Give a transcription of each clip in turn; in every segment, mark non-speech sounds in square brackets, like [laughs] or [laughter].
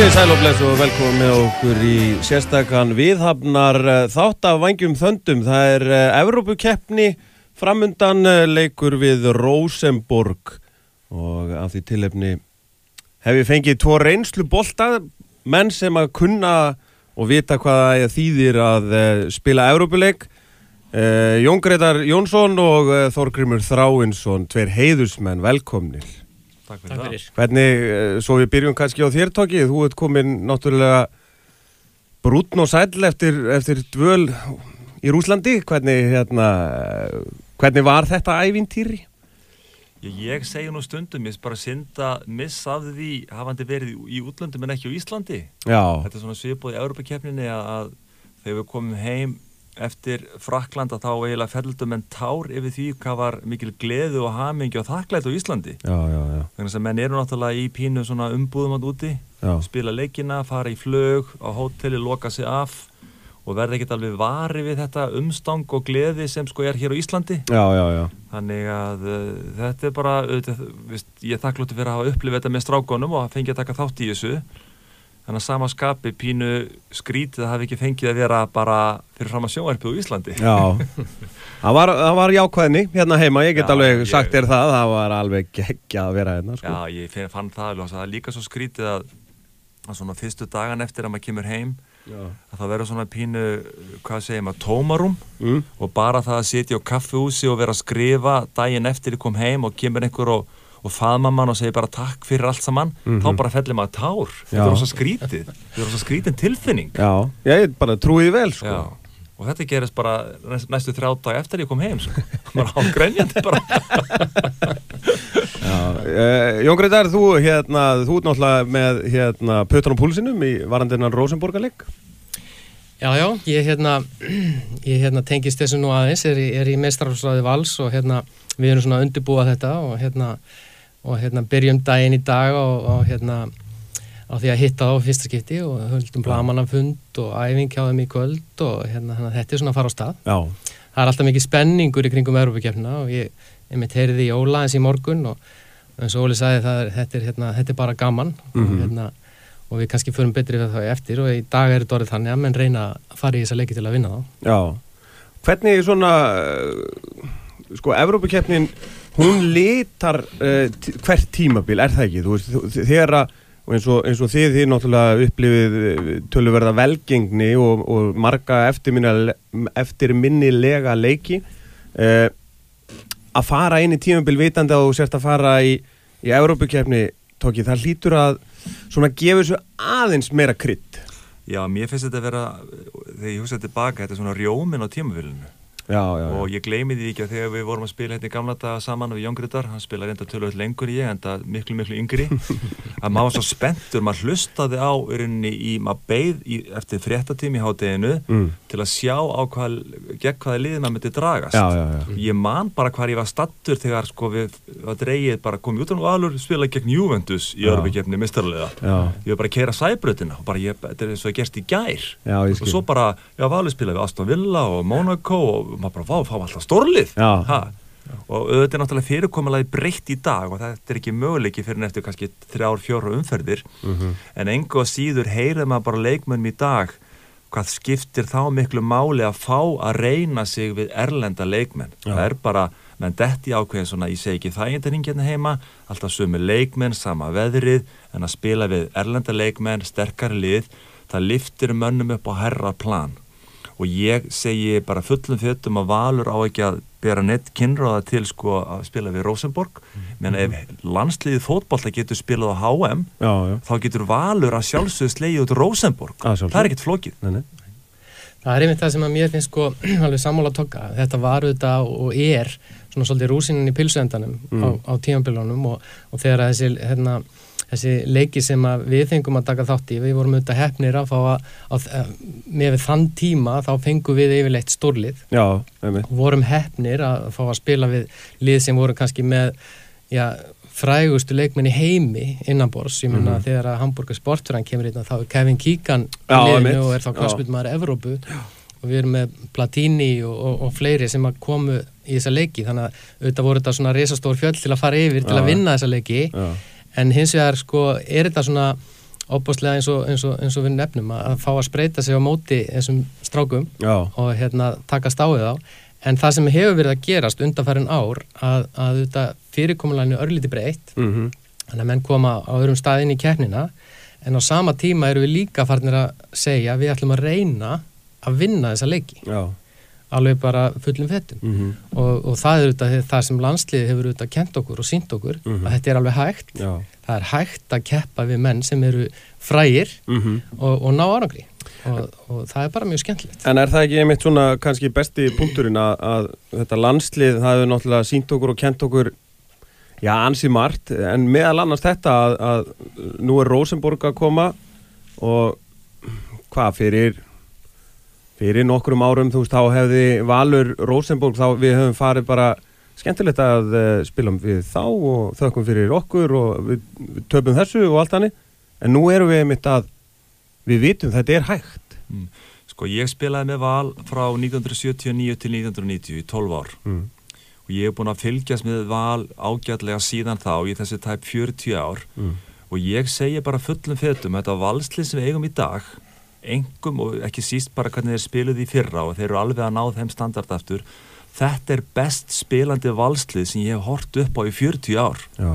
Komið sæl og velkomum með okkur í sérstakann viðhafnar eh, þátt af vangjum þöndum. Það er uh, Evrópukeppni framundan uh, leikur við Rosenborg og af því tilefni hef ég fengið tvo reynslu bolta menn sem að kunna og vita hvað þýðir að spila Evrópuleik. Jón Gretar Jónsson og Þorgrymur Þráinsson, tveir heiðusmenn, velkomnir. Takk fyrir, Takk fyrir. Hvernig, eh, svo við byrjum kannski á þér tóki, þú ert komin náttúrulega brútn og sæl eftir, eftir dvöl í Rúslandi, hvernig, hérna, hvernig var þetta ævintýri? Ég, ég segja nú stundum, ég er bara synda missa af því hafandi verið í útlöndum en ekki á Íslandi. Já. Þetta er svona svipað í Europakefninni að þegar við komum heim eftir Frakland að þá eiginlega fellldum en tár yfir því hvað var mikil gleðu og hamingi og þakklætt á Íslandi. Já, já, já. þannig að menn eru náttúrulega í pínu umbúðum átt úti, spila leikina fara í flög, á hóteli, loka sig af og verða ekkert alveg vari við þetta umstang og gleði sem sko er hér á Íslandi. Þannig að uh, þetta er bara uh, ég er þakklútið fyrir að hafa upplifið þetta með strákonum og fengið að taka þátt í þessu þannig að sama skapi pínu skrítið að hafi ekki fengið að vera bara fyrir fram að sjóarpið úr Íslandi Já, það var, var jákvæðni hérna heima, ég get Já, alveg ég... sagt þér það það var alveg geggja að vera hérna sko. Já, ég fann það það er líka svo skrítið að, að svona fyrstu dagan eftir að maður kemur heim Já. að það verður svona pínu, hvað segir maður, tómarum mm. og bara það að sitja á kaffehúsi og vera að skrifa daginn eftir ég kom heim og kemur einhver og og faðma mann og segja bara takk fyrir allt saman mm -hmm. þá bara fellir maður tár þetta er rosa skrítið, þetta er rosa skrítin tilfinning Já, ég bara trúiði vel sko. Já. og þetta gerist bara næstu þrjá dag eftir ég kom heim sko. maður [laughs] ágrænjandi bara uh, [laughs] Jón Greitar, þú hérna, þú er náttúrulega með hérna, Pötan og Púlsinum í varandinnan Rosenborgarleik Já, já, ég hérna, [clears throat] ég hérna tengist þessu nú aðeins, er í, í mestrarfsræði vals og hérna við erum svona að undirbúa þetta og hérna og hérna byrjum daginn í dag og, og hérna á því að hitta á fyrsta skipti og höldum blamananfund og æfing hjá þeim í kvöld og hérna þetta er svona að fara á stað Já. það er alltaf mikið spenningur í kringum Európa-kjöfna og ég, ég mitt heyrði í Óla eins í morgun og eins og Óli sagði það þetta er, hérna, þetta er bara gaman mm -hmm. og, mhm. hérna, og við kannski förum betri við það eftir og í dag er þetta orðið þannig að menn reyna að fara í þessa leiki til að vinna þá Já, hvernig svona sko Európa-kjöfnin hún litar uh, hvert tímabil, er það ekki? Þú veist, þegar að, eins og, eins og þið, þið náttúrulega upplifið eh, tölurverða velgengni og, og marga eftirminnilega leiki, uh, að fara inn í tímabil vitandi að þú sérst að fara í, í Európa-kjöfni, tóki, það lítur að svona gefa þessu aðeins meira krydd. Já, mér finnst þetta að vera, þegar ég hugsaði tilbaka, þetta er svona rjómin á tímafilinu Já, já, og ég gleymi því ekki að þegar við vorum að spila hérna í gamla daga saman við Jóngriðar, hann spila reynda tölvöld lengur ég en það miklu miklu yngri. [laughs] Að maður var svo spenntur, maður hlustaði á í, maður beigð eftir fréttatími í hátteginu mm. til að sjá á hvað, gegn hvaða liðin maður myndi dragast. Já, ég man bara hvað ég var stattur þegar sko við var dreigið bara komið út og alveg spila gegn Juventus í örbyggjefni mistarlega, ég var bara að kera sæbröðina og bara ég, þetta er eins og ég gerst í gær. Og svo bara, já, valið spila við Aston Villa og Monaco og maður bara, vá, fáum alltaf stórlið. Og auðvitað er náttúrulega fyrirkomulega breytt í dag og þetta er ekki möguleiki fyrir neftur kannski þrjár, fjóru umferðir. Mm -hmm. en enga síður heyrið maður bara leikmönnum í dag hvað skiptir þá miklu máli að fá að reyna sig við erlenda leikmenn. Já. það er bara, menn detti ákveðin svona, ég segi ekki það einnig hérna heima. Alltaf sömu leikmenn, sama veðrið en að spila við erlenda leikmenn sterkari lið, það liftir mönnum upp á herra plan og ég segi bara fullum fjötum að Valur á ekki að bera neitt kynraða til sko að spila við Rosenborg menn ef landsliðið fótballta getur spilað á HM já, já. þá getur Valur að sjálfsögðu slegið út Rosenborg, það er ekkert flókið nei, nei. Það er einmitt það sem að mér finnst sko [clears throat] alveg sammála að tokka, þetta var auðvitað og er svona svolítið rúsinin í pilsuendanum mm. á, á tímanbílunum og, og þegar þessi hérna þessi leiki sem við fengum að taka þátt í, við vorum auðvitað hefnir að fá að, að, að með þann tíma þá fengum við yfirleitt stórlið. Já, vorum hefnir að fá að spila við lið sem voru kannski með já, frægustu leikmenni heimi innanbors, ég menna mm -hmm. þegar að Hamburger Sportfjörðan kemur inn þá er Kevin Keegan í liðinu og er þá klassbyrjumæður Evrópu. Og við erum með Platini og, og, og fleiri sem að komu í þessa leiki. Þannig að auðvitað voru þetta svona resastór fjöld til að fara yfir til að vinna þessa leiki. Já en hins vegar sko er þetta svona óbúslega eins, eins, eins og við nefnum að fá að spreita sig á móti þessum strákum Já. og hérna taka stáið á en það sem hefur verið að gerast undanfærin ár að, að þetta fyrirkomulegni örlíti breytt mm -hmm. þannig að menn koma á öðrum staðin í keppnina en á sama tíma eru við líka farnir að segja við ætlum að reyna að vinna þessa leiki Já. Alveg bara fullum fettum Mm -hmm. og, og það er auðvitað það sem landsliði hefur auðvitað kent okkur og sínt okkur Mm -hmm. að þetta er alveg hægt Já. það er hægt að keppa við menn sem eru frægir Mm -hmm. og, og ná árangri og, og það er bara mjög skemmtilegt En er það ekki einmitt svona kannski besti punkturinn að, að þetta landslið það hefur náttúrulega sínt okkur og kent okkur já, ansið margt en meðal annars þetta að, að nú er Rosenborg að koma og hvað fyrir fyrir nokkrum árum þú veist þá hefði Valur Rosenborg þá við höfum farið bara skemmtilegt að uh, spila við þá og þökkum fyrir okkur og við, við töpum þessu og allt hannig en nú erum við einmitt að við vitum þetta er hægt mm. Sko ég spilaði með Val frá 1979 til 1990 í 12 ár mm. og ég hef búin að fylgjast með Val ágætlega síðan þá í þessi tæp 40 ár mm. og ég segi bara fullum fötum þetta valslið sem við eigum í dag engum og ekki síst bara hvernig þeir spiluði í fyrra og þeir eru alveg að ná þeim standard aftur þetta er best spilandi valslið sem ég hef hort upp á í 40 ár Já.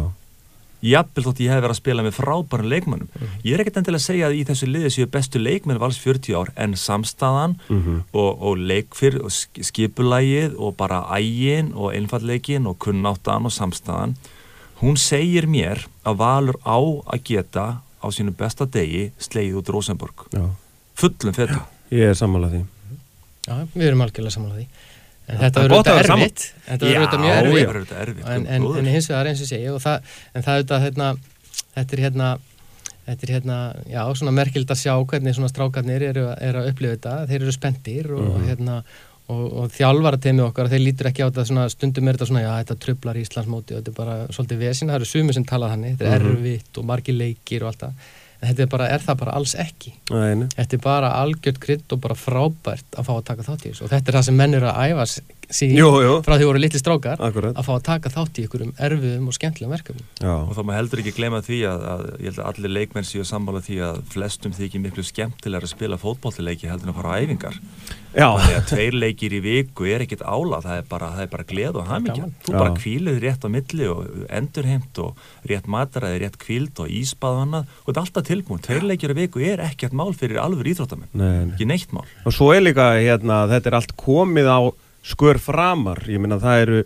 jafnvel þótt ég hef verið að spila með frábærum leikmannum mm -hmm. ég er ekkert endilega að segja að í þessu liði séu bestu leikmenn vals 40 ár en samstæðan mm -hmm. og, og leikfyr og skipulægið og bara ægin og einfallleikin og kunnáttan og samstæðan hún segir mér að valur á að geta á sínu besta degi sleið út Rosenborg Já. Fullum fettum Ég er sammálað því. Já, við erum algjörlega sammálað því. En þetta er verður auðvitað erfitt. þetta verður auðvitað mjög Já, erfitt. þetta erfitt. En, en, en hins vegar eins og segja og það, en það er auðvitað hérna, þetta er hérna þetta er hérna, já, svona merkild að sjá hvernig svona strákarnir eru, eru að upplifa þetta. Þeir eru spendir og Mhm. hérna og, og þjálfara teimi okkar, þeir lítur ekki á þetta svona, stundum er þetta svona, já, þetta trublar Íslandsmóti og þetta er bara svolítið vesin, það eru sumir sem tala þannig. Þetta er Mhm. erfitt og margir leikir og allt það þetta er bara, er það bara alls ekki nei. þetta er bara algjört krydd og bara frábært að fá að taka þátt í þessu og þetta er það sem menn eru að æfa sig Jú, jú, frá því voru litli strákar akkurat. að fá að taka þátt í ykkurum erfiðum og skemmtilegum verkefnum. Já, og þá má heldur ekki glema því að, að ég held að allir leikmenn séu sammála því að flestum þykir miklu skemmtilegar að spila fótballtileiki heldur en að fara á æfingar. Já, þannig að tveir leikir í viku er ekkit ála það er bara, það er bara gleð og hamingja. Þú Já. bara kvíluð rétt á milli og endurheimt og rétt mataræði, rétt kvíld og íspað og annað. Og þetta er alltaf tilbúin, tveir leikir í viku er ekkert mál fyrir alveg íþróttamenn. Ekki neitt mál. Og svo er líka hérna, þetta er allt komið á skör framar, ég minna það eru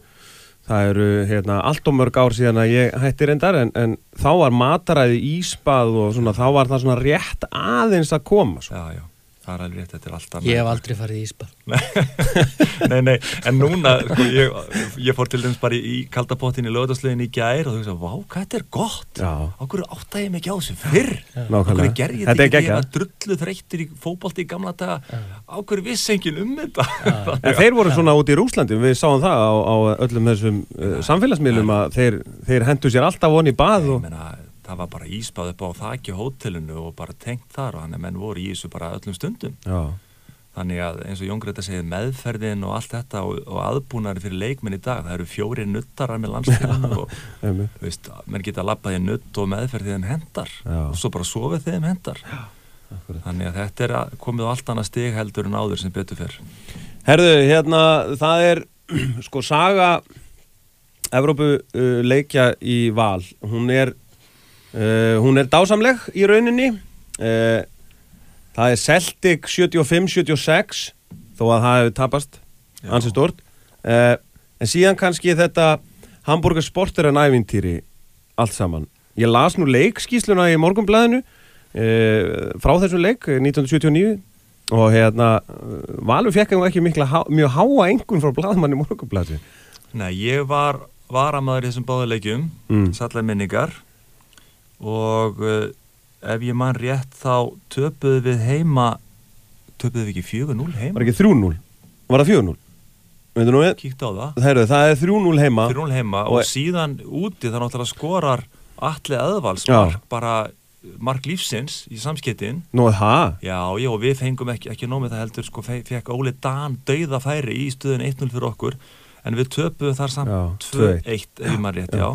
það eru hérna, allt og mörg ár síðan að ég hætti reyndar en, en þá var mataræði íspað og svona, þá var það svona rétt aðeins að koma svo. já, já, það er alveg rétt, þetta er alltaf ég hef aldrei farið í íspað [laughs] nei, nei, en núna sko, ég, ég fór til dæmis bara í, í kaldapottin í lögðarslegin í gær og þú veist að, vá, hvað þetta er gott. Okkur áttæði ég mig ekki á þessu fyrr? Okkur gerði Þetta þetta er ekki? Geggjað. þegar drullu þreyttir í fótbolti í gamla daga. Okkur vissi enginn um þetta? [laughs] En þeir voru svona út í Rúslandi, við sáum það á, á öllum þessum uh, samfélagsmiðlum að þeir, þeir hendu sér alltaf voni í bað Ég og... það var bara íspað upp á þakki hótelinu og bara tengt þar og þannig að menn voru í þessu bara öllum stundum. Já, þannig að eins og Jón Greta segið meðferðin og allt þetta og, og aðbúnari fyrir leikmenn í dag, það eru fjóri nuttarar með landsfélaginu og veist, menn geta lappað í nutt og meðferð þeim hendar Já. og svo bara sofið þeim hendar. Akkurat. þannig að þetta er að- komið á allt annað stig heldur en áður sem betur fyrr Herðu, hérna, það er [clears throat] sko saga Evrópu uh, leikja í val. Hún er uh, hún er dásamleg í rauninni. Uh, það er Celtic 75-76 þó að það hefur tapast. Ansið stort uh, en síðan kannski þetta Hamburger Sport er en ævintýri allt saman. Ég las nú leikskísluna í morgunblæðinu uh, frá þessum leik eh, 1979 og hérna Valur fekk ekki mikla, há, mjög háa engun frá blaðmanni morgunblæði Nei, ég var varamæður í þessum báðuleikjum Mm. sallar minningar og uh, ef ég man rétt þá töpuðu við heima töpuðu við ekki 4-0 heima? Var ekki 3-0, var það 4-0 veitum nú við, kíkt á það. Heru, það er 3-0 heima. 4-0 heima Og- og, síðan úti þá náttúrulega skorar Alli Öðvals Já. mark bara mark lífsins í samskiptin. Nú það, Já, já, og við fengum ekki, ekki nómið það heldur, sko, fe- fekk Óli Dan dauða færi í stöðun 1-0 fyrir okkur, en við töpuðum þar Já, samt 2-1. 2-1, ef ég maður rétt, já.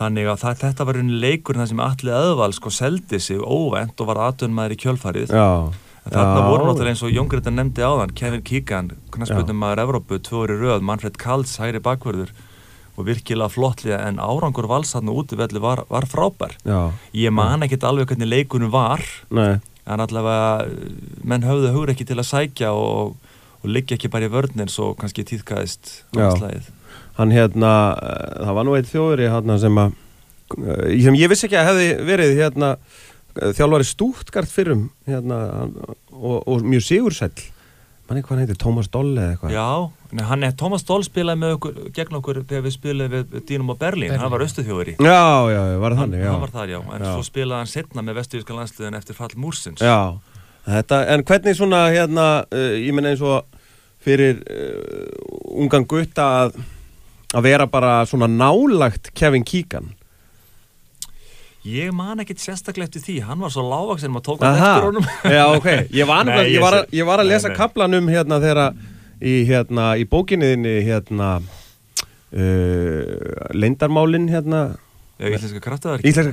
Þannig að það, þetta var unni leikur þar sem allir öðval sko seldi sig óvend og var aðdönmaður í kjölfarið. Þarna voru náttúrulega eins og Jóngreita nefndi áðan Kevin Keegan, knastbjörnumæður Evrópu, tvöri röð, Manfred Kaltz, hægri bakverður og virkilega flottlega en árangur valsatna útvelli var, var frábær. Já. ég man ekki alveg hvernig leikunum var. Nei. en allavega menn höfðu hugur ekki til að sækja og, og liggja ekki bara í vörnir svo kannski týðkæðist hann hérna eh, það var nú eitt þjóður hérna, sem að eh, sem ég vissi ekki að hefði verið hérna eh, þjálfari stúttgart fyrrum hérna, og, og mjög sigursæl manni hvað hann heitir, Tómas Doll eða eitthvað? Já, hann er, Tómas Doll spilaði með okkur gegn okkur þegar við spilaði við Dínum og Berlín, hann var austuþjóðari Já, já, var það þannig, já Hann var það, já, en já. svo spilaði hann setna með vestvíska landsliðin eftir fall Múrsins. Já, þetta, en hvernig svona hérna, uh, ég menna eins og fyrir uh, ungan gutta að að vera bara svona nálagt Kevin Keegan? Ég man ekki sérstaklega eftir því, hann var svo lágvaks en maður tók hann eftir honum. [laughs] Já, ok, ég var, nei, ég var, ég var að lesa kaplanum hérna þegar í, hérna, í bókinniðinni hérna uh, leindarmálinn hérna Íslenska kraftverki Íslenska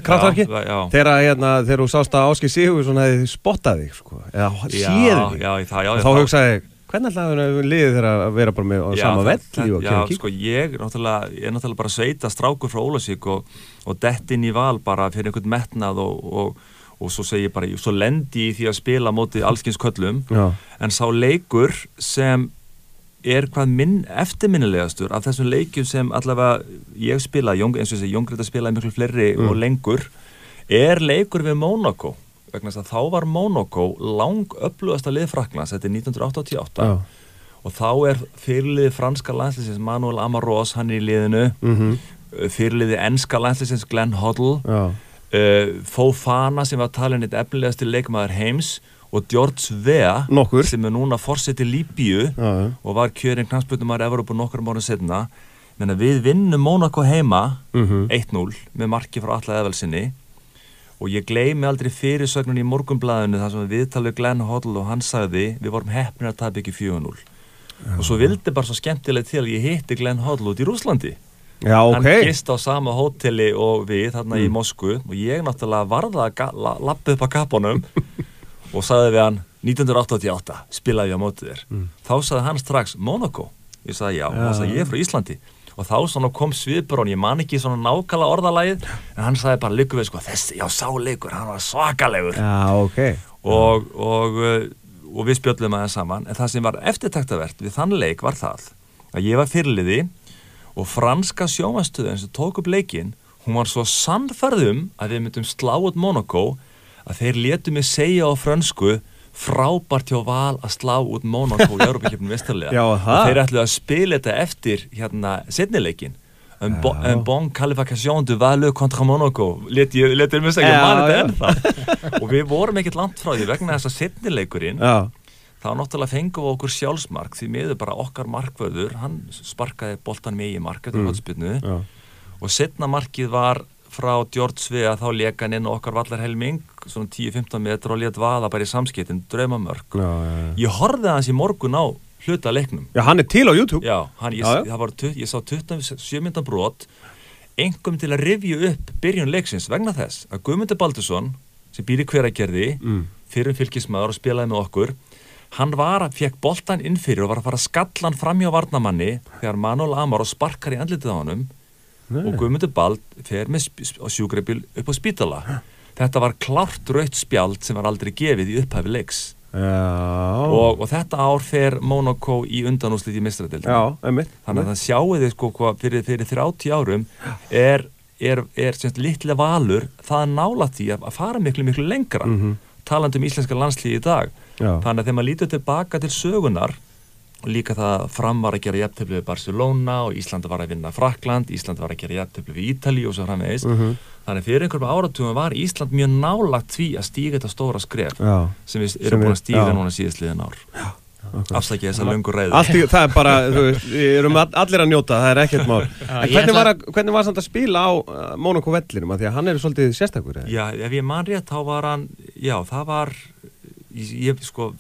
þegar hérna, þú sást að Áski Sigur spottaði þig sko, eða séð þig. þá hugsaði Hvernig ætlaði liðið þeirra að vera bara með já, sama velli og kemur kík? Sko, ég er náttúrulega bara sveita strákur frá Ólasík og, og dett inn í val bara fyrir einhvern metnað og, og, og svo segi ég bara, svo lendi ég því að spila mótið allskynnsköllum, en sá leikur sem er hvað minn eftirminnilegastur af þessum leikjum sem allavega ég spila, eins og þessi Jóngrið að spila miklu fleiri mm. og lengur, er leikur við Mónakó vegna þess að þá var Monaco lang upplugast að lið Fraklands, þetta er 1988 Já. og þá er fyrirliði franska landslýsins Manuel Amarós hann er í liðinu mm -hmm. fyrirliði enska landslýsins Glenn Hoddle uh, Fofana sem var talin eitt efnilegast til leikmaður heims og George Vea Nokkur. sem er núna fórsett í Líbíu og var kjörinn knastböndumar Evropa nokkur mánu setna Menna, við vinnum Monaco heima mm -hmm. 1-0 með marki frá alla eðvelsinni og ég gleymi aldrei fyrirsögnun í morgumblæðinu þar sem við viðtalið Glenn Hoddle og hann sagði við vorum hefnir að tapa ekki 4-0 og svo vildi bara svo skemmtilegt til að ég hitti Glenn Hoddle út í Rúslandi Já, okay. hann gist á sama hóteli og við þarna mm. í Moskvu og ég náttúrulega varða að la, lappa upp á kapunum [laughs] og sagði við hann 1988 spilaði ég á mótið þér. Mm. þá sagði hann strax Monaco ég sagði já, og hann sagði ég er frá Íslandi. Og þá kom svipur og ég man ekki svona nákalla orðalægið en hann sagði bara líka við sko þessi, já sáleikur, hann var svakalegur. Já, ok. Og, og, uh, og við spjöldum aðeins saman en það sem var eftirtaktavert við þann leik var það að ég var fyrirliði og franska sjómanstöðun sem tók upp leikin hún var svo sannfarðum að við myndum slá út Monaco að þeir letu mig segja á fransku frábært hjá val að slá út Monaco í Európa-kjöfnum vestarlega og þeir ætlu að spila þetta eftir hérna setnileikin un, bo, un bon qualification du valu kontra Monaco letir mér segja mann þetta ennþá. Og við vorum ekkert langt frá því vegna þess að setnileikurinn þá náttúrulega fengum við okkur sjálfsmark. Því miður bara okkar markvöður hann sparkaði boltan með í marka mm. og setna markið var frá George Svea þá leka hann inn okkar vallar helming svona 10-15 metr og létt vaða bara í samskiptin draumamörk. Já, já, já. ég horfið hans í morgun á hluta leiknum. Já, hann er til á YouTube. Já, hann, ég, var, ég sá 27 minna brot engum til að revju upp byrjun leiksins vegna þess að Guðmundur Baldursson sem býr í hveragerði mm. fyrir um fylgismæður og spilaði með okkur hann var að fekk boltan inn fyrir og var að fara að skallan fram hjá varnamanni þegar Manuel Amar og sparkar í andlitið á hannum Nei. og Guðmundur Bald fer með sjúgreibil upp á spítala. Þetta var klart rautt spjald sem var aldrei gefið í upphæfi leiks. Og, og þetta ár fer Monaco í undanúslið í mistradildinu þannig að það sjáu þið sko hvað fyrir, fyrir 30 árum er, er, er litlega valur það er nála því að fara miklu miklu lengra mm -hmm. taland um íslenska landslíði í dag. Já. þannig að þegar maður lítur tilbaka til sögunar og líka það fram var að gera jæftöflu við Barcelona og Íslanda var að vinna Frakland, Íslanda var að gera jæftöflu við Ítali og svo framvegis. Uh mhm. -huh. þannig fyrir einhverjum áratugum var Ísland mjög nálagt því að stíga þetta stóra skref já, sem við erum búin að stíga já. núna síðastliðin ár. Afsækja þess að lungur reyður það er bara, við erum allir að njóta það er ekkert mál. [laughs] Hvernig var, að, hvernig var það að spila á uh, Monaco vellinum? Því að hann er svolítið sérstakur já, ef ég man rétt þá var hann já, það var ég, sko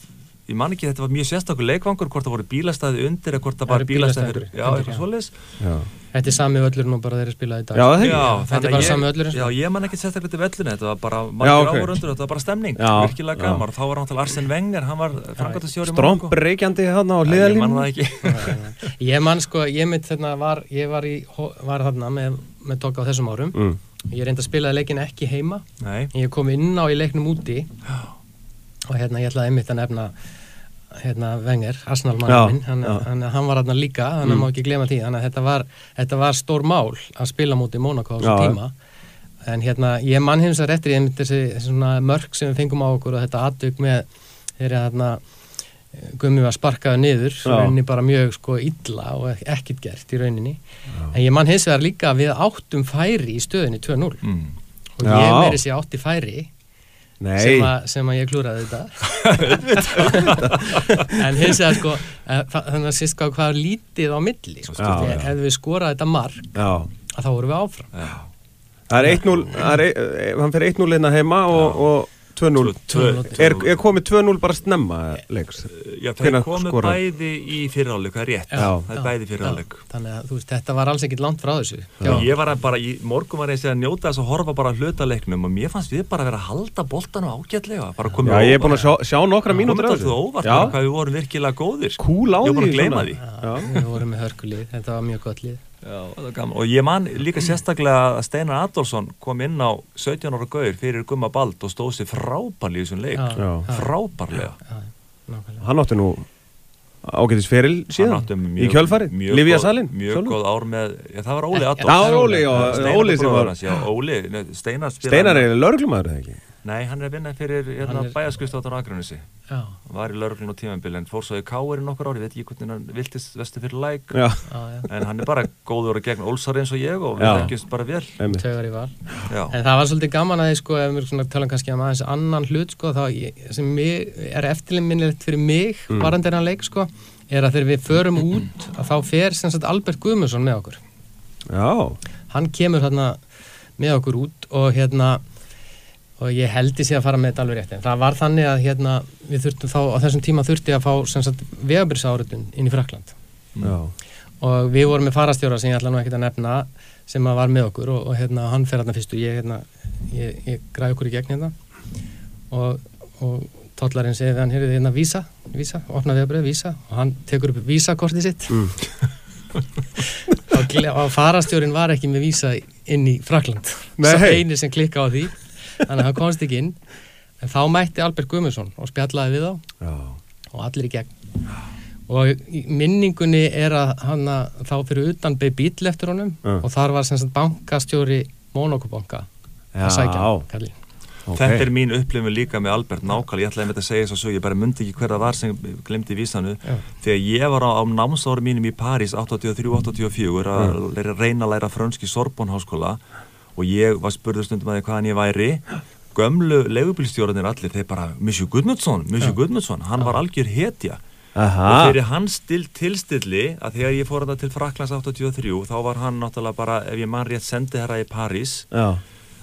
ég man ekki þetta var mjög sérstaklega leikvangur hvort það voru bílastæði undir eða hvort það var bílastæði já, eitthvað svolítið Þetta er sami öllur nú bara þeirri spilaði í dag. Já, já þetta er bara sami öllur Já, ég man ekki sérstaklega til ölluna þetta var bara margir okay. áhörundur þetta var bara stemning, já, virkilega gammar þá var náttúrulega Arsen Wenger, hann var frangatastjóri Strómpreikjandi hann á liðalínu Ég man það ekki. [laughs] Ég man sko, ég mynd þarna var ég var, í, var þarna með, með tók á þessum árum. Mm. ég reynda að spilaði leikin ekki heima. Nei. ég kom inn á í leiknum úti og hérna ég ætlaði einmitt að nefna hérna Wenger, Arsenal-manninn hann, var aðna líka, hann mm. má ekki glema því. Þannig að þetta var, þetta var stór mál að spila mútið Monaco á þessu tíma. En hérna ég mann hins að réttir ég þessi, þessi mörg sem við fengum á okkur og þetta aðdug með þeirra hérna gummið var sparkaðu niður rauninni bara mjög sko illa og ekkit gert í rauninni. Já. en ég mann hins vegar líka við áttum færi í stöðinni 2-0 mm. og ég meiri sér átti færi sem, a, sem að ég klúraði þetta. [laughs] En hins vegar sko eh, þannig að sýst hvað er lítið á milli sko, já, já. ef við skoraði þetta marg þá vorum við áfram. Já. það er 1-0 hann fyrir 1-0 inn að heima og, og 2-0 er, er komið 2-0 bara snemma leiks? Já, það er komið skora? bæði í fyriráleik, það er rétt. Já, það er bæði í fyriráleik þannig að þú veist, þetta var alls ekkit langt frá þessu. Já. ég var bara, í morgun var ég að njóta þess að horfa bara hlutaleiknum og mér fannst við bara að vera að halda boltanu ágætlega já, ég er búin að sjá, sjá nokkra mínútur komið þú óvart, hvað við vorum virkilega góðir. Cool á því við vorum með hörkulið, þetta var mjög gott lið Já, og ég man líka sérstaklega að Steinar Adolfsson kom inn á 17 ára gaur fyrir Gumma Bald og stóð sér frábærlega í þessum leik. Já, frábærlega. Hann átti nú ágætis feril síðan mjög, í kjölfarið, Livia Salin mjög Sjálf. góð ár með, já, það var Óli Adolfsson. Það var Óli, já, Óli sem var Óli, Steinar Steinar er lögurklumæður, eða ekki? Nei, hann er að vinna fyrir hérna, bæjaskristóttan á Akranissi. Var í laurglun og tímanbíl en fór svo í Káir í nokkur ári, ég veit ekki hvernig hann viltist vestu fyrir læk. Já. En hann er bara góður og gegn Olsar eins og ég og við þekkjumst bara vel. Tögar í val. En það var svolítið gaman að þið sko, ef við tala kannski um aðeins annan hlut sko, þá sem er eftirlinnminnilegt fyrir mig, mm. varandi er hann leik sko, er að þegar við förum út að þá fer sem sagt Albert Guðmundsson með okkur. Já. Hann kemur hérna með okkur út og hérna og ég held í sig að fara með þetta alveg rétt en það var þannig að hérna við þurftum þá á þessum tíma þurfti að fá vegabrisáritun inn í Frakland mm. og við vorum með farastjóra sem ég ætla nú ekki að nefna sem að var með okkur og, og hérna hann fer hérna fyrst og ég hérna ég, ég græði okkur í gegn hérna. Og, og tóllarinn segði hann hérna hérna vísa, vísa, opna vegabrið, vísa og hann tekur upp vísakortið sitt. Mm. [laughs] og, og farastjórin var ekki með vísa inn í Frakland svo eini sem klikka á því þannig að hann komst ekki inn en þá mætti Albert Guðmundsson og spjallaði við þá Já. og allir í gegn og minningunni er að hann þá fyrir utan beð bíl eftir honum Já. og þar var sem sagt bankastjóri Monokobanka að sækja Okay. Þetta er mín upplifin líka með Albert nákvæmlega, ég ætlaði með þetta að segja þess að svo, ég bara myndi ekki hverða var sem glemdi vísanu Já. þegar ég var á, á námsáru mínum í París 83-84 að reyna að læra frönski Sorbonne háskóla og ég var spurður stundum að því hvaðan ég væri. Gömlu leigubilstjórnir allir, þeir bara Missu Gudmundsson, Missu Gudmundsson hann var algjör hetja. Aha. og fyrir hans til, tilstilli að þegar ég fór þetta til Fraklands 83 þá var hann náttúrulega bara, ef ég mann rétt sendi herra í París. Já.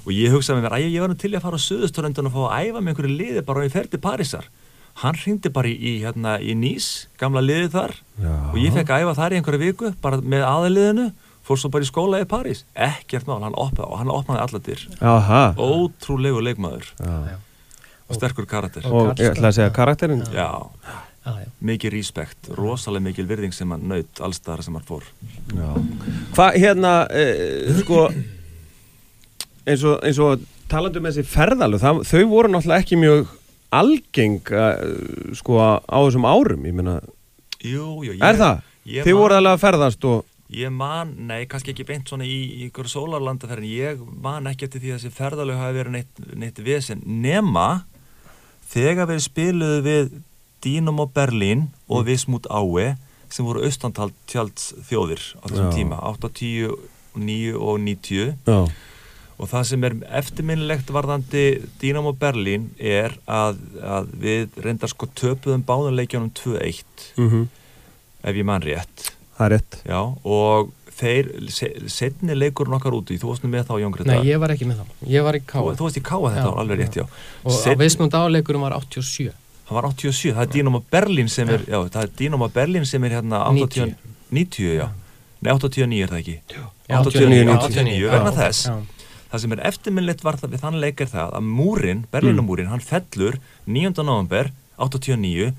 og ég hugsaði með mér, að ég, var nú til að fara á Suðustórundun og fá að æfa með einhverju liði bara og ég ferdi Parísar. Hann ringdi bara í, í, hérna, í Nýs, gamla liði þar. Já. og ég fekk að æfa þar í einhverju viku bara með aðliðinu fór svo bara í skóla í París. Ekkert mál, hann opnaði og hann opnaði allatir ótrúlegu leikmaður. Og sterkur karakter. Og ég ætla að segja karakterin já, mikið respekt rosalega mikið virðing sem hann naut allstæðar sem hann fór. Hvað hérna eh, sko eins og, eins og talandu með þessi ferðalu það, þau voru náttúrulega ekki mjög algeng uh, sko á þessum árum ég meina. Jú, jú, ég, er það? þið voru alveg að ferðast og Ég man, nei, kannski ekki beint svona í ykkur sólarlandaferðin, ég man ekki eftir því að þessi ferðalög hafi verið neitt, neitt vesen nema þegar við spiluðu við Dínum og Berlín og mm. Vismút Ái sem voru austantalt tjalds þjóðir á þessum Já. tíma, 8, 10, 9 og 90 Já. og það sem er eftirminnilegt varðandi Dínum og Berlín er að, að við reyndar sko töpuðum báðanleikjanum 2-1 mm -hmm. ef ég man rétt Það er rétt. Já, og þeir, setni leikurinn okkar úti, þú varst með þá Jón Greta? Nei, ég var ekki með þá. Ég var í Káa. Þú, þú varst í Káa þetta, já, alveg rétt, já. Og Setn... á Veismund áleikurinn var 87. hann var 87, það er Dínoma Berlin sem er já, það er Dínoma Berlin sem er hérna 80, 90, já nei 89 er það ekki 89, 89, vegna þess það sem er eftirminnlegt var það við þann leikar það að múrin, Berlínamúrin, hann fellur 9. november 89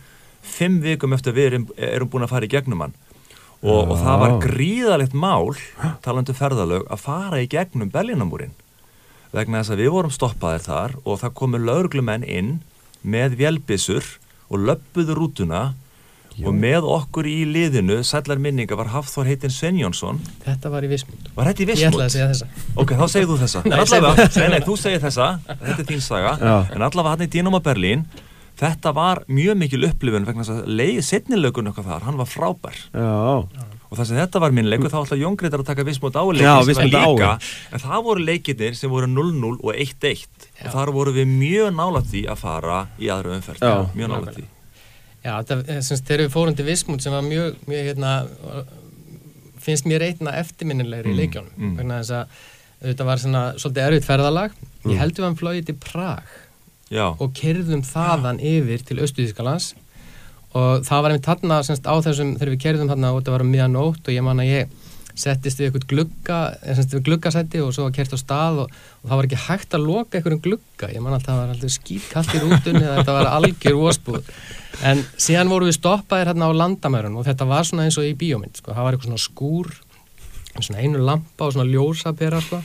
fimm vikum eftir við erum, erum búin að fara í gegnum hann og, og það var gríðalegt mál talandu ferðalög að fara í gegnum Berlínamúrin vegna þess að við vorum stoppaðir þar og það komu lauruglumenn inn með vjelbissur og löppuðu rútuna. Jó. og með okkur í liðinu sætlar minninga var Hafþór heitinn Sven Jónsson. Þetta var í Vismund Var þetta í Vismund? Ég ætlaði að segja þessa. Ok, þá segir þú þessa. [laughs] Nei, allavega, nei, nei, þú segir þessa. Þetta er þín saga. Já. En allavega hann í Dínum á Berlín Þetta var mjög mikil upplifun vegna þess að leiði setnilögun okkar þar, hann var frábær. Já. Og þess að þetta var minn leikur þá ætla Jón Greitar að taka vissmót áleik en það voru leikinir sem voru 0-0 og 1-1 og þar voru við mjög nálat því að fara í aðra umferð. Mjög nálat því. Já, þegar við fórum til Vismund sem var mjög, mjög hérna, finnst mér einna eftirminnilegri mm, í leikjónum mm. vegna þess að þetta var svona svolítið erfitt ferðalag. Mm. ég heldur að hann flóði til Prag Já. og kerðum þaðan Já. yfir til Östuðískalands og það var einmitt þarna semst, á þessum þegar við kerðum þarna og þetta var um miðan nótt og ég man að ég settist við eitthvað glugga, gluggasætti og svo var kert á stað og, og það var ekki hægt að loka einhverjum glugga, ég man alltaf að það var alltaf skýtkallt í rútunni þetta var algjör óspúð en síðan voru við stoppaðir hérna á landamærun og þetta var svona eins og í bíómynd sko. það var eitthvað svona skúr svona einu lampa og svona ljósapera sko.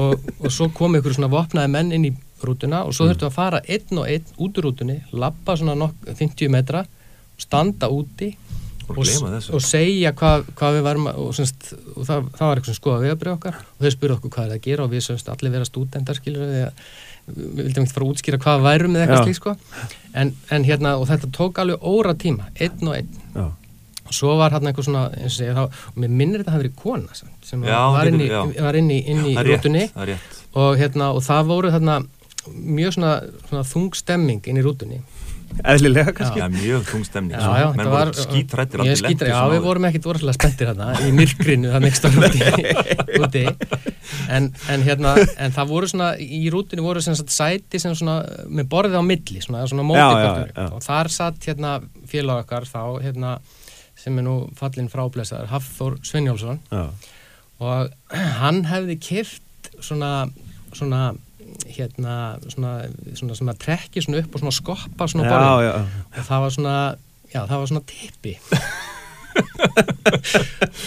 og, og svo kom einhverju svona vopnaði menn inn í rútuna og svo mm. þurftu að fara einn og einn út úr rútunni lappa svona nokk, 50 metra standa úti og, og segja hvað hva við varum og, semst, og það, það var eitthvað skoða viðabrið okkar og þau spurðu okkur hvað er það að gera og við semst allir vera stúdendar skilur við við vildum ekki fara að útskýra hvað værum með eitthvað slík sko. En, en hérna og þetta tók alveg óra tíma einn og einn. Já. og svo var hérna eitthvað svona eins og segja þá og mér minnir þetta að það hafi verið kona sem já, var inn í, var inn í, inn í rútunni. og hérna og það voru hérna mjög svona, svona þung stemming inn í rútunni. Eðlilega kannski. Já, mjög þungstemning menn voru skítrættir skítræ, já við vorum ekkert voruðslega spenntir hérna í myrkrinu það next [laughs] úti. En, en hérna en það voru svona í rútinu voru svona sæti sem svona með borðið á milli svona, svona móti og þar satt hérna félag okkar þá hérna sem er nú fallin fráblæsaður Hafþór Svenjálsson og hann hefði kift svona svona hérna svona, svona, svona trekki svona upp og svona skoppa svona borðin og það var svona já það var svona tippi. [laughs]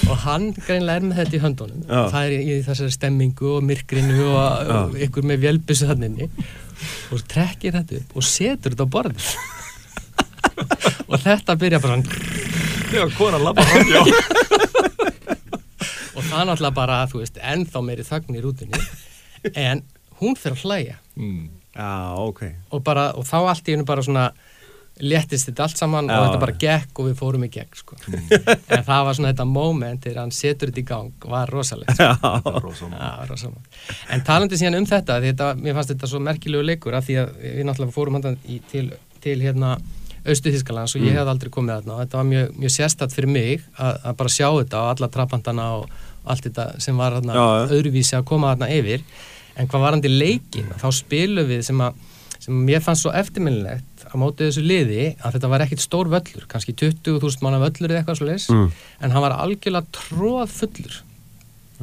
Og hann greinlega er með þetta í höndunum. Já. það er í, í þessari stemmingu og myrkrinu og, og ykkur með vjölbusu þannig og trekkir þetta upp og setur þetta á borðin [laughs] og þetta byrja bara já, konar lappa hann, já. [laughs] Og það náttúrulega bara, þú veist, ennþá meiri þögn í rútunni. En hún fyrir að hlæja mm. ah, okay. og, bara, og þá allt í hennu bara svona léttist þetta allt saman Já. og þetta bara gekk og við fórum í gegn sko. mm. [laughs] en það var svona þetta moment þegar hann setur þetta í gang var rosalegt sko. Já, rosalegt. en talandi síðan um þetta, þetta mér fannst þetta svo merkilegu leikur af því að við náttúrulega fórum hann til, til hérna Östu Þískalands og ég mm. hef aldrei komið að og þetta var mjög, mjög sérstatt fyrir mig að, að bara sjá þetta og alla trapandana og allt þetta sem var hérna öðruvísi að koma hérna yfir en hvað varandi leikin þá spilum við sem að sem mér fannst svo eftirminnilegt á mótið þessu liði að þetta var ekkit stór völlur kannski 20.000 manna völlur eða eitthvað svo leiðis mm. en hann var algjörlega tróð fullur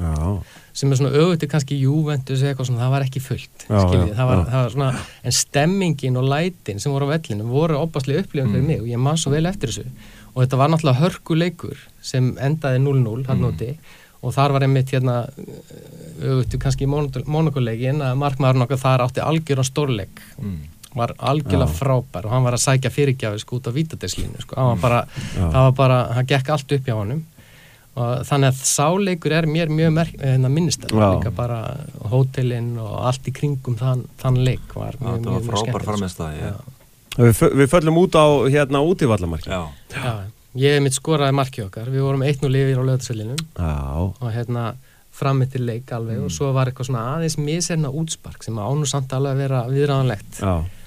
já. sem er svona auðvitað kannski Juventus eða eitthvað svona það var ekki fullt já, já, það, var, það var svona en stemmingin og lætin sem voru á vellinu voru opaslega upplifan fyrir mm. mig og ég man svo vel eftir þessu og þetta var náttúrulega hörkuleikur sem endaði 0-0 hann mm og þar var einmitt hérna auðvitað kannski í mónukuleikin að markmaðurinn okkar þar átti algjörðan stórleik. Mm. var algjörlega Já. frábær og hann var að sækja fyrirgjafis út á vítadeslínu sko. hann var bara, það var bara hann gekk allt upp hjá honum. Og þannig að sáleikur er mér mjög hérna, minnistar, líka bara hótelinn og allt í kringum þann, þann leik var mjög, mjög, mjög skemmt Við, við föllum út á hérna út í vallamarki Já, Já. Ég hef mitt skoraði marki okkar, við vorum eitt nú lifir á löðarsvelinum og hérna frammitt til leik alveg mm. og svo var eitthvað svona aðeins miserna útspark sem ánu samt alveg að vera viðræðanlegt.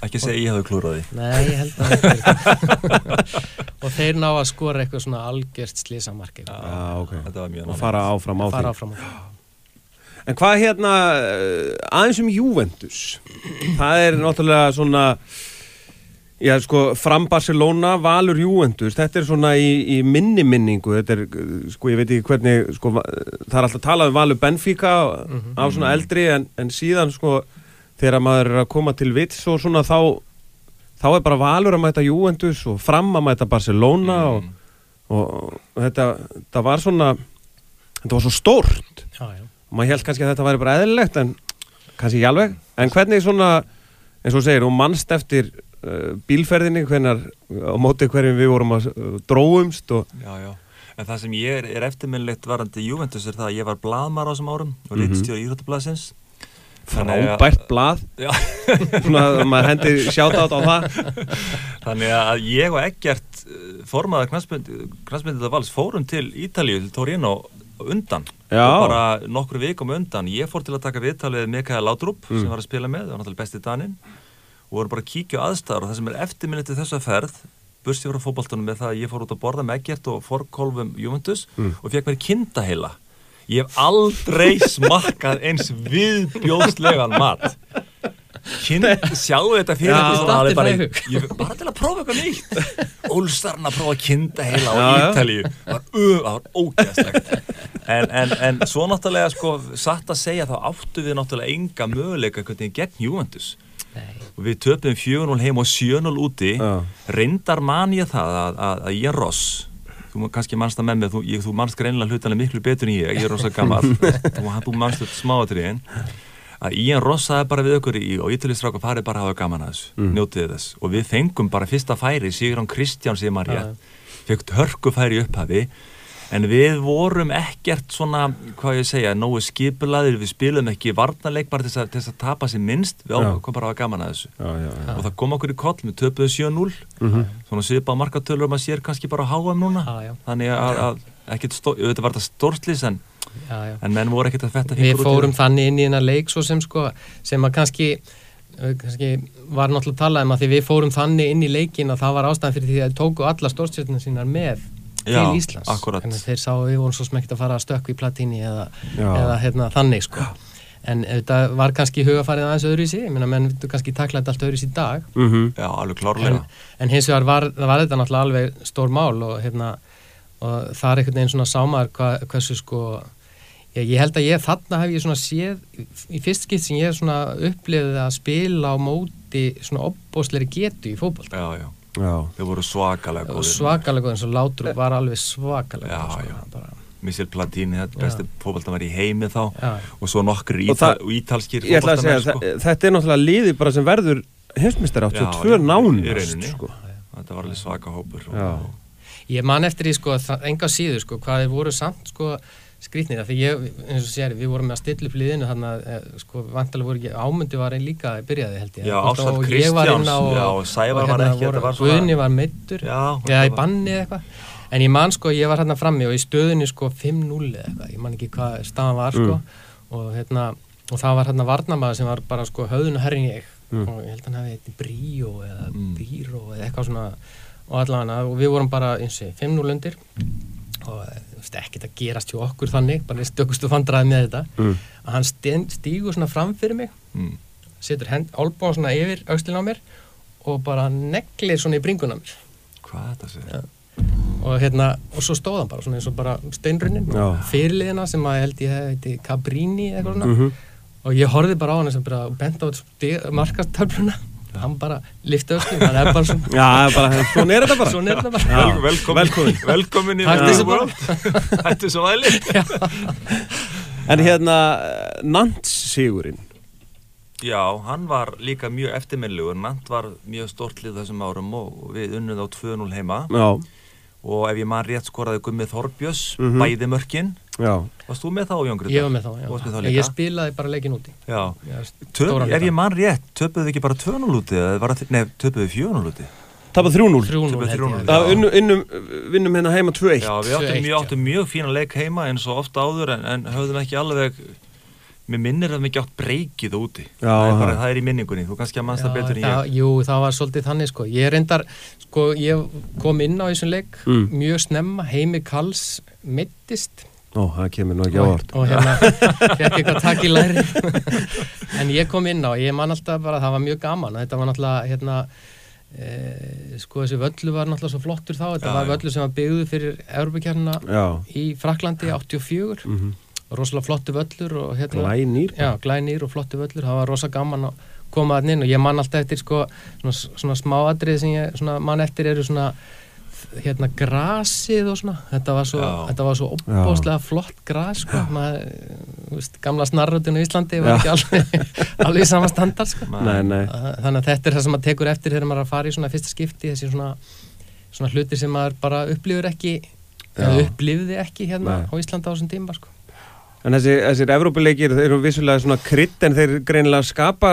Ekki segja ég hafði klúraði. Nei, ég held að [laughs] og þeir ná að skora eitthvað svona algjört slísamarki. Já, ok. Og fara áfram á því. Fara áfram. En hvað hérna, aðeins um Juventus, það er náttúrulega svona Já, sko, fram Barcelona, Valur Juventus, þetta er svona í, í minni minningu, þetta er, sko, ég veit ekki hvernig, sko, það er alltaf talað um Valur Benfica mm -hmm. á svona eldri, en, en síðan, sko, þegar maður er að koma til vits og svona þá, þá er bara Valur að mæta Juventus og fram að mæta Barcelona mm. og, og, og þetta, þetta var svona, þetta var svo stórt, já, já. og maður held kannski að þetta væri bara eðlilegt, en kannski ekki alveg, en hvernig svona, eins og segir, og mannst eftir bílferðinni hvernar á móti hverjum við vorum að uh, dróumst og... Já, já, en það sem ég er, er eftirminnlegt varandi Juventus er það að ég var bladmar á þessum árum og mhm. litstjóð í Íþróttablasins Frábært blad [laughs] maður hendi sjáta át á það. [laughs] Þannig að ég og Eggert uh, formaða knastmyndið vals fórum til Ítalíu, til Torino undan. Bara nokkru vikum undan. Ég fór til að taka viðtalið Mikael Laudrup mm. sem var að spila með, það var náttúrulega bestið daninn og voru bara að kíkja á aðstæðar og það sem er eftirminniti þessa ferð bursi frá fókbaltunum með það að ég fór út að borða með Egert og forkolvum Juventus mm. og fekk mér kindaheila. Ég hef aldrei [laughs] smakkað eins viðbjóðslegan mat. Kind, sjáu þetta fyrir ja, bara, ég, bara til að prófa eitthvað nýtt. [laughs] Ólstarn að prófa kindaheila á Ítalíu var, var ógæðslegt en, en, en svo náttúrulega sko, satt að segja þá áttu við náttúrulega enga möguleika gegn Juventus og við töpum 4-0 heim og 7-0 úti. Uh. reyndar man ég það að, að, að ég er Ross. Þú kannski mannst það með mig, þú, ég, þú mannst greinlega hlutanlega miklu betur en ég, ég er rosa gammal [laughs] þú, þú mannst þetta smáatriðin. Að Ian Ross sagði bara við okkur í, og Ítalistráka farið bara að hafa gaman að þessu mm. njótið þess. Og við fengum bara fyrsta færi Sigrun Kristján sem var rétt fekkt hörku færi upphafi en við vorum ekkert svona, hvað ég segja, nógu skipulaðir, við spilum ekki varnarleik bara til þess að tapa sér minnst, við ákvæmum bara að hafa gaman að þessu. Já, já, já. og það kom okkur í koll, við töpuðum 7-0 mm -hmm. svona svipa markatölur og maður sér kannski bara á HM núna. Þannig að, að ekkert, auðvitað var þetta stórtlýs en, en menn voru ekkert að fetta Við fórum þannig inn í eina leik svo sem sko, sem að kannski kannski var náttúrulega talað um að því við fórum þannig inn í leikin að það var ástæðan fyrir því að tóku alla stórstjórnum sínar með Já, til Íslands. akkurat. en þeir sá að við vorum svo smekt að fara að stökku í platíni eða, eða hérna, þannig sko. En þetta var kannski hugafarið aðeins öðru í meina menn þú kannski taklaði allt öðru í sí dag. Mm -hmm. Já, alveg klárlega. En, en hins vegar var, var þetta náttúrulega alveg stór mál og hérna og það er einhvern veginn svona sámar hva, hversu sko ég, ég held að ég þarna hef ég svona séð í fyrst skipt sem ég hef svona upplifið að spila á móti svona opbósleiri getu í fókból Já, já þau voru svakalega góðir. svakalega góðir, eins og Látrú var alveg svakalega já, góð, sko, bara... Michel Platini, þetta besti fókbalta var í heimi þá. Já. og svo nokkur ítal, ítalskir fókbalta sko. þetta er náttúrulega liði bara sem verður hefstmistar átt og tvö nánast sko. þetta var alveg svaka hópur. Og... ég man eftir því sko, enga síður sko, hvað þeir voru samt sko skrítnir, því ég, eins og sér, við vorum með að stilla upp liðinu, þannig að, eh, sko, vantilega voru ekki, ámyndi var einn líka byrjaði, held ég. Já, Ásald Kristjáns, já, Sævar var hérna ekki, þetta var svona... Guðni var meittur, já, já í banni eða eitthvað, en ég man, sko, ég var hérna frammi og í stöðinu, sko, 5-0 eða eitthvað, ég man ekki hvað staðan var, sko, mm. og hérna, og það var hérna varnamaður sem var bara, sko, höðun og herring ég, mm. og ég held að hann hefði eitthvað bríó eða mm. bíró eða eitthvað svona, og allavega, og við vorum bara, eins og 5-0 undir, og ekkert að gerast hjá okkur þannig bara stökustu vandraði með þetta mm. að hann stígur svona fram fyrir mig mm. setur álbón svona yfir aukslinn á mér og bara neglir svona í bringun á mér hvað þetta sér? Ja. og hérna, og svo stóð hann bara svona eins og bara steinrunnin fyrirliðina sem að held ég heiti Cabrini eitthvað svona mm -hmm. og ég horfið bara á hann sem bara bent á markastöfluna hann bara lifti öskum, hann er bara svona [laughs] Já, bara, svona er þetta bara, er þetta bara. Já, velkomin, velkomin, velkomin í Hætti svo væli En hérna Nants Sigurinn. Já, hann var líka mjög eftirminlegur Nant var mjög stort lið þessum árum og við unnum á 2-0 heima. Já. Og ef ég mann rétt skoraði Gummið Þorbjörns mm -hmm. bæði mörkin Varst þú með þá Jón Grutta? Ég var með þá, já. Með þá ég spilaði bara leikin úti. Já. Töp, ef ég mann rétt, töpuðu þið ekki bara 2-0 úti? Nei, töpuðu þið 4-0 úti? Tapað 3-0. Það innum, vinnum hérna heima 2-1. Já, við áttum mjög, áttum mjög fína leik heima eins og ofta áður en, en höfðum ekki alveg, mér minnir að við ekki átt breykið úti. Já. Það er, bara, það er í minningunni, þú kannski að mannst það betur en ég. Já, jú, það var svolítið þannig sko. Ég reyndar, sko, ég kom inn á þessum leik mm. mjög snemma, heimi Kalls mittist Ó, það kemur nú ekki ávart og hérna [laughs] fekk eitthvað takk í læri en ég kom inn á, ég man alltaf bara það var mjög gaman, þetta var náttúrulega hérna, e, sko þessi völlu var náttúrulega svo flottur þá. Þetta já, var völlu sem var byggðu fyrir Európa-kjarna í Fraklandi 84 mm -hmm. rosalega flottu völlur og hérna, glænýr. Já, glænýr og flottu völlur, það var rosalega gaman að koma að inn og ég man alltaf eftir sko svona, svona smáadrið sem ég svona, man eftir eru svona hérna grasið og svona. Þetta var svo, þetta var svo opbóslega flott gras sko. Maður, veist, gamla snarrutinu í Íslandi var ekki alveg, [laughs] alveg í sama standard sko. Nei, nei. þannig að þetta er það sem maður tekur eftir þegar maður er að fara í svona fyrsta skipti þessi svona, svona hluti sem maður bara upplifur ekki eða upplifði ekki hérna nei. á Íslanda á þessum tíma sko. En þessi, þessir Evrópuleikir, þeir eru vissulega svona krydd en þeir greinilega skapa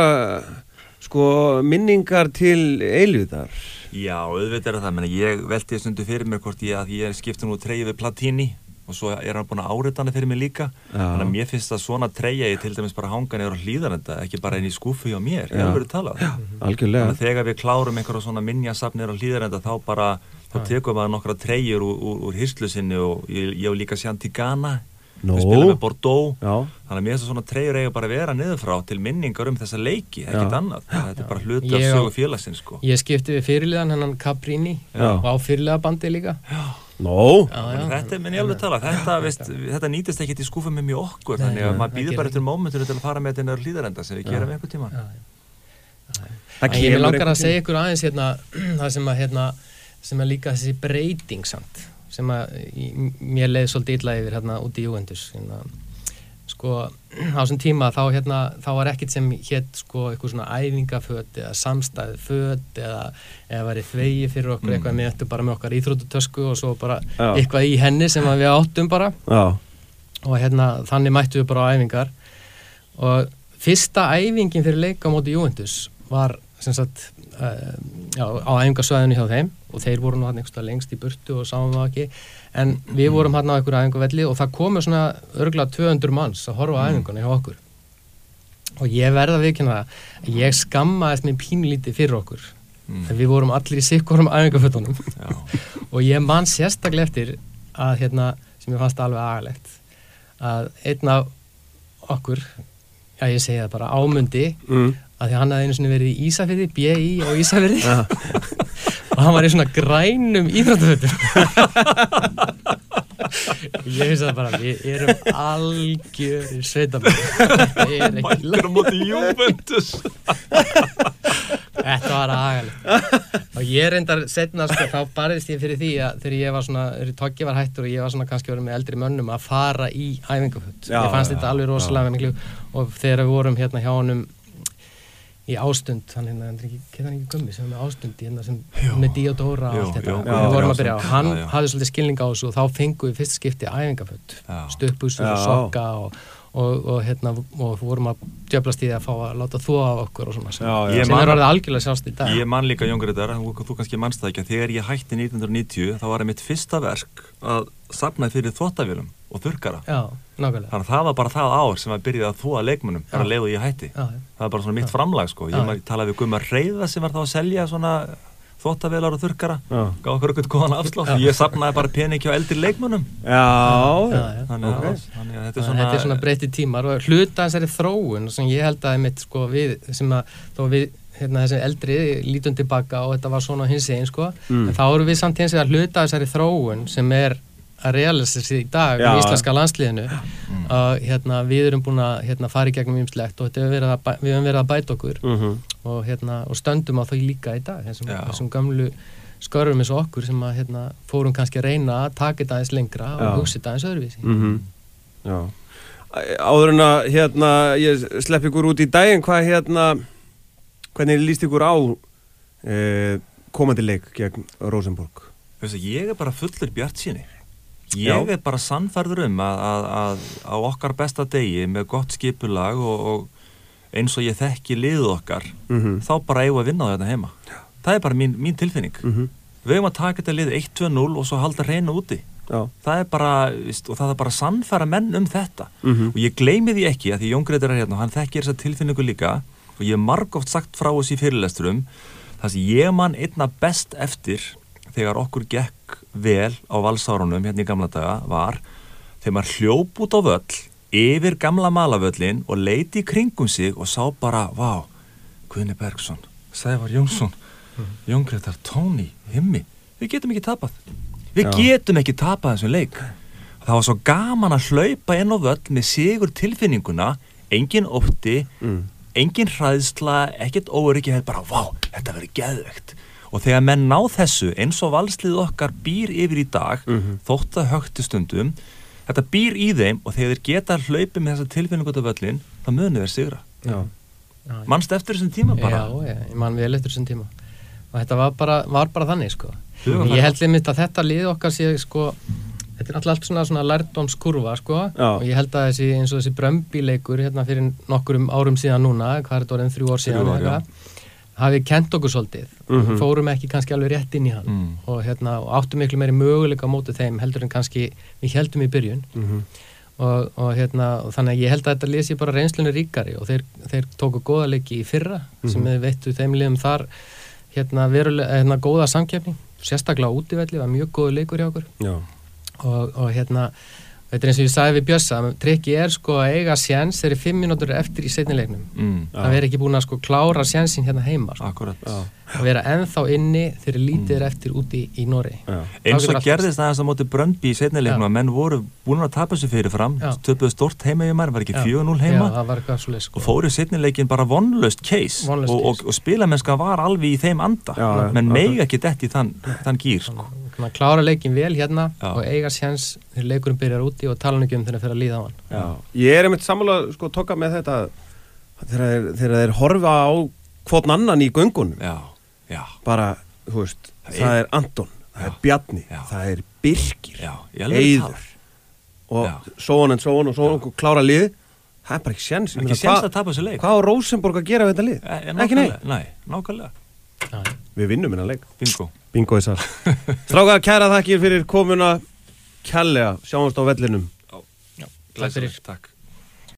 sko minningar til eilviðar Já, auðvitað er það, menn ég velti þessu undir fyrir mér hvort ég að ég skipta nú treyju við Platini og svo er hann búin að áriðana fyrir mig líka. Þannig að mér finnst að svona treyja ég til dæmis bara hanga nefnir á hlýðarenda ekki bara einn í skúfu hjá mér, ég hef verið talað. Já, algjörlega. Þannig að þegar við klárum einhverja svona minnjasafnir á hlýðarenda þá bara, þá tekum við nokkra treyjur úr, úr, úr hyrslusinni og ég, ég líka sjant í Ghana no. við spilum með Bordeaux. Já. þannig að mér finnst að svona treyjur eiga bara að vera niður frá til minningar um þessa leiki, ekkert annað. Þetta er bara hluti af sögu félagsins sko. Ég skipti við fyrirliðan hennan Caprini og á fyrirliðabandi líka. No. Já, já. Þetta er minn ég alveg tala þetta, veist, þetta nýtist ekki til skúfa með mjög okkur Nei, þannig að maður býður bara eftir mómentur til að fara með þetta hlýðarenda sem við gerum einhver tíma Ég vil langar að segja ykkur aðeins hérna, [clears throat] það sem að, hérna, sem að líka þessi breyting samt sem að mér leiði svolítið illa yfir hérna út í Júendus hérna, sko á þessum tíma þá hérna þá var ekkert sem hétt sko eitthvað svona æfingaföt eða samstæðföt eða eða verið þvegi fyrir okkur mm. eitthvað með þetta bara með okkar íþrótutösku og svo bara Já. eitthvað í henni sem við áttum bara Já. og hérna þannig mættu við bara á æfingar og fyrsta æfingin fyrir leika á móti Júendus var sem sagt uh, já, á æfingarsvæðinu hjá þeim og þeir voru nú hann einhverstað lengst í burtu og sáum það ekki en við vorum hann á einhverju æfingavelli og það komu svona örgulega 200 manns að horfa á mm. æfingunni hjá okkur og ég verða að viðkynna það ég skammaðist mér pínlítið fyrir okkur mm. við vorum allir í sikkurum æfingafötunum [laughs] og ég man sérstaklega eftir að hérna, sem ég fannst alveg agalegt að einn af okkur já ég segja það bara ámundi mm að því hann hafði einu svona verið í Ísafjörði, B.I. og Ísafjörði. [laughs] og hann var í svona grænum íþróttafötum. Og ég finnst það bara við erum algjör Mækir á móti Juventus. Þetta var aðgæðilegt og ég reyndar setna sko, þá barðist ég fyrir því að þegar ég var svona, þegar tókið var hættur og ég var svona kannski verið með eldri mönnum að fara í æfingaföld ég fannst já, þetta alveg rosalega og þegar við vorum hérna hjá honum í ástund, hann hérna, hann ekki gummi sem er með ástund í hérna sem já, með Díodóra og allt þetta, við vorum að byrja og hann já, hafði svolítið skilning á þessu og þá fengum við fyrst skipti æfingaföld, stöpusur og sokka og, og, og hérna og vorum að djöblast í því að fá að láta þó af okkur og svona sem er orðið algjörlega sjást í dag. Ég man líka Jón Gretar, þú kannski mannst það ekki þegar ég hætti 1990 þá var það mitt fyrsta verk að sapna fyrir þvóttavélum og þurkara Já, nákvæmlega. Þannig að það var bara það ár sem að byrjaði að þúa leikmunum bara að leiðu ég hætti. Já, Það var bara svona mitt framlag sko. Ég talaði við Gummar Reyða sem var þá að selja svona þvóttavélar og þurkara Gá okkur okkur góðan afslátt. Ég sapnaði bara pening hjá eldri leikmunum Já. Þannig að þetta er svona Þetta er svona breytið tímar og hluta þessari þróun sem ég held að mitt sko við sem að þó við hérna þessi eldri lítum tilbaka og þetta var svona hins eginn sko. Mm. en þá eru við samt hins vegar hluta þessari þróun sem er að realistis í dag Já. í íslenska landsliðinu mm. að hérna, við erum búin að hérna, fara í gegnum ymslegt og við hefum verið að bæta okkur mm -hmm. og, hérna, og stöndum á þau líka í dag þessum, þessum gamlu skörfum eins og okkur sem að hérna, fórum kannski að reyna að taka þetta eins lengra Já. og hugsa þetta eins öðruvísi mm -hmm. Áður en að hérna, ég slepp ykkur út í daginn hvað hérna hvernig líst ykkur á eh, komandi leik gegn Rosenborg? Ég er bara fullur bjart síni Ég er bara sannferður um að, að, að á okkar besta degi með gott skipulag og, og eins og ég þekki liðu okkar mm -hmm. þá bara eigum að vinna á þetta heima. Það er bara mín, mín tilfinning. Mm -hmm. Við eigum að taka þetta lið 1-2-0 og svo halda reyna úti. Já. Það er bara, og það er bara sannfæra menn um þetta. Mm -hmm. Og ég gleymi því ekki að því Jón Greitur er hérna og hann þekkir þessa tilfinningu líka og ég hef margóft sagt frá þessi fyrirlesturum þar sem ég mann einna best eftir þegar okkur gekk vel á valsárunum hérna í gamla daga var þegar maður hljóp út á völl yfir gamla malavöllin og leiti í kringum sig og sá bara, vá, Guðni Bergson Sævar Jónsson. Jón Gretar, Tóni, Himmi við getum ekki tapað við Já. getum ekki tapað þessum leik það var svo gaman að hlaupa inn á völl með sigur tilfinninguna engin ótti mm. engin hræðsla, ekkert óryggi bara, vá, þetta verður geðvegt og þegar menn ná þessu eins og valslið okkar býr yfir í dag mm -hmm. þótt að högti stundum þetta býr í þeim og þegar þeir geta hlaupið með þessa tilfinningu af völlin þá munir þeir sigra. Mannst eftir þessum tíma bara? Já, já, mann vel eftir þessum tíma. Og þetta var bara, var bara þannig sko. ég held einmitt að þetta lið okkar sé sko, þetta er alltaf svona, svona lærdomskurva sko. og ég held að þessi, eins og þessi brömbileikur hérna fyrir nokkurum árum síðan núna hvað er þetta orðin þrjú ár síðan þrjú ár, hafi kent okkur svolítið mm -hmm. fórum ekki kannski alveg rétt inn í hann mm. og, hérna, og áttum miklu meiri möguleika á mótu þeim heldur en kannski við heldum í byrjun mm -hmm. og, og, hérna, og þannig að ég held að þetta lesi bara reynslunni ríkari og þeir, þeir tóku góða leiki í fyrra -hmm. sem við veittu þeim liðum þar hérna, verulega, hérna góða samkjöfning sérstaklega útífelli, var mjög góðu leikur hjá okkur og hérna Þetta er eins og ég sagði við Bjössa, trikki er sko að eiga sjens þeirri fimm mínútur eftir í setnilegnum. Mm, það verður ekki búin að sko klára sjensin hérna heima. Sko. Akkurat. Já að vera enþá inni þegar lítið er mm. eftir úti í Nóri eins og gerðist aðeins á móti Bröndby í setnilegnum að menn voru búin að tapa sér fyrir fram töpuðu stort heima í maður, var ekki 4-0 heima Já, sko. og fóru setnilegin bara vonlöst case og, og, og spilamennska var alveg í þeim anda Já, menn megi ekki dætt í þann, þann gýr sko. Klára leikin vel hérna Já. og eiga séns þegar leikurinn byrjar úti og tala um þegar það fyrir að líða á hann Ég er einmitt samanlega sko tóka með þetta þegar þeir horfa á hvort annan í göngunum Já. bara, þú veist, það, það er Anton, það Já. er Bjarni, Já. það er Birkir, Eiður og svo on and so on og svo og klára lið það er bara ekki séns ekki séns að tapa þessu leik hvað á Rosenborg að gera við þetta lið? E, e, ekki nei, nei nákvæmlega við vinnum innan leik. Bingo, bingo sall [laughs] stráka, kæra þakkir fyrir komuna. Kjallega, sjáumst á vellinum. Takk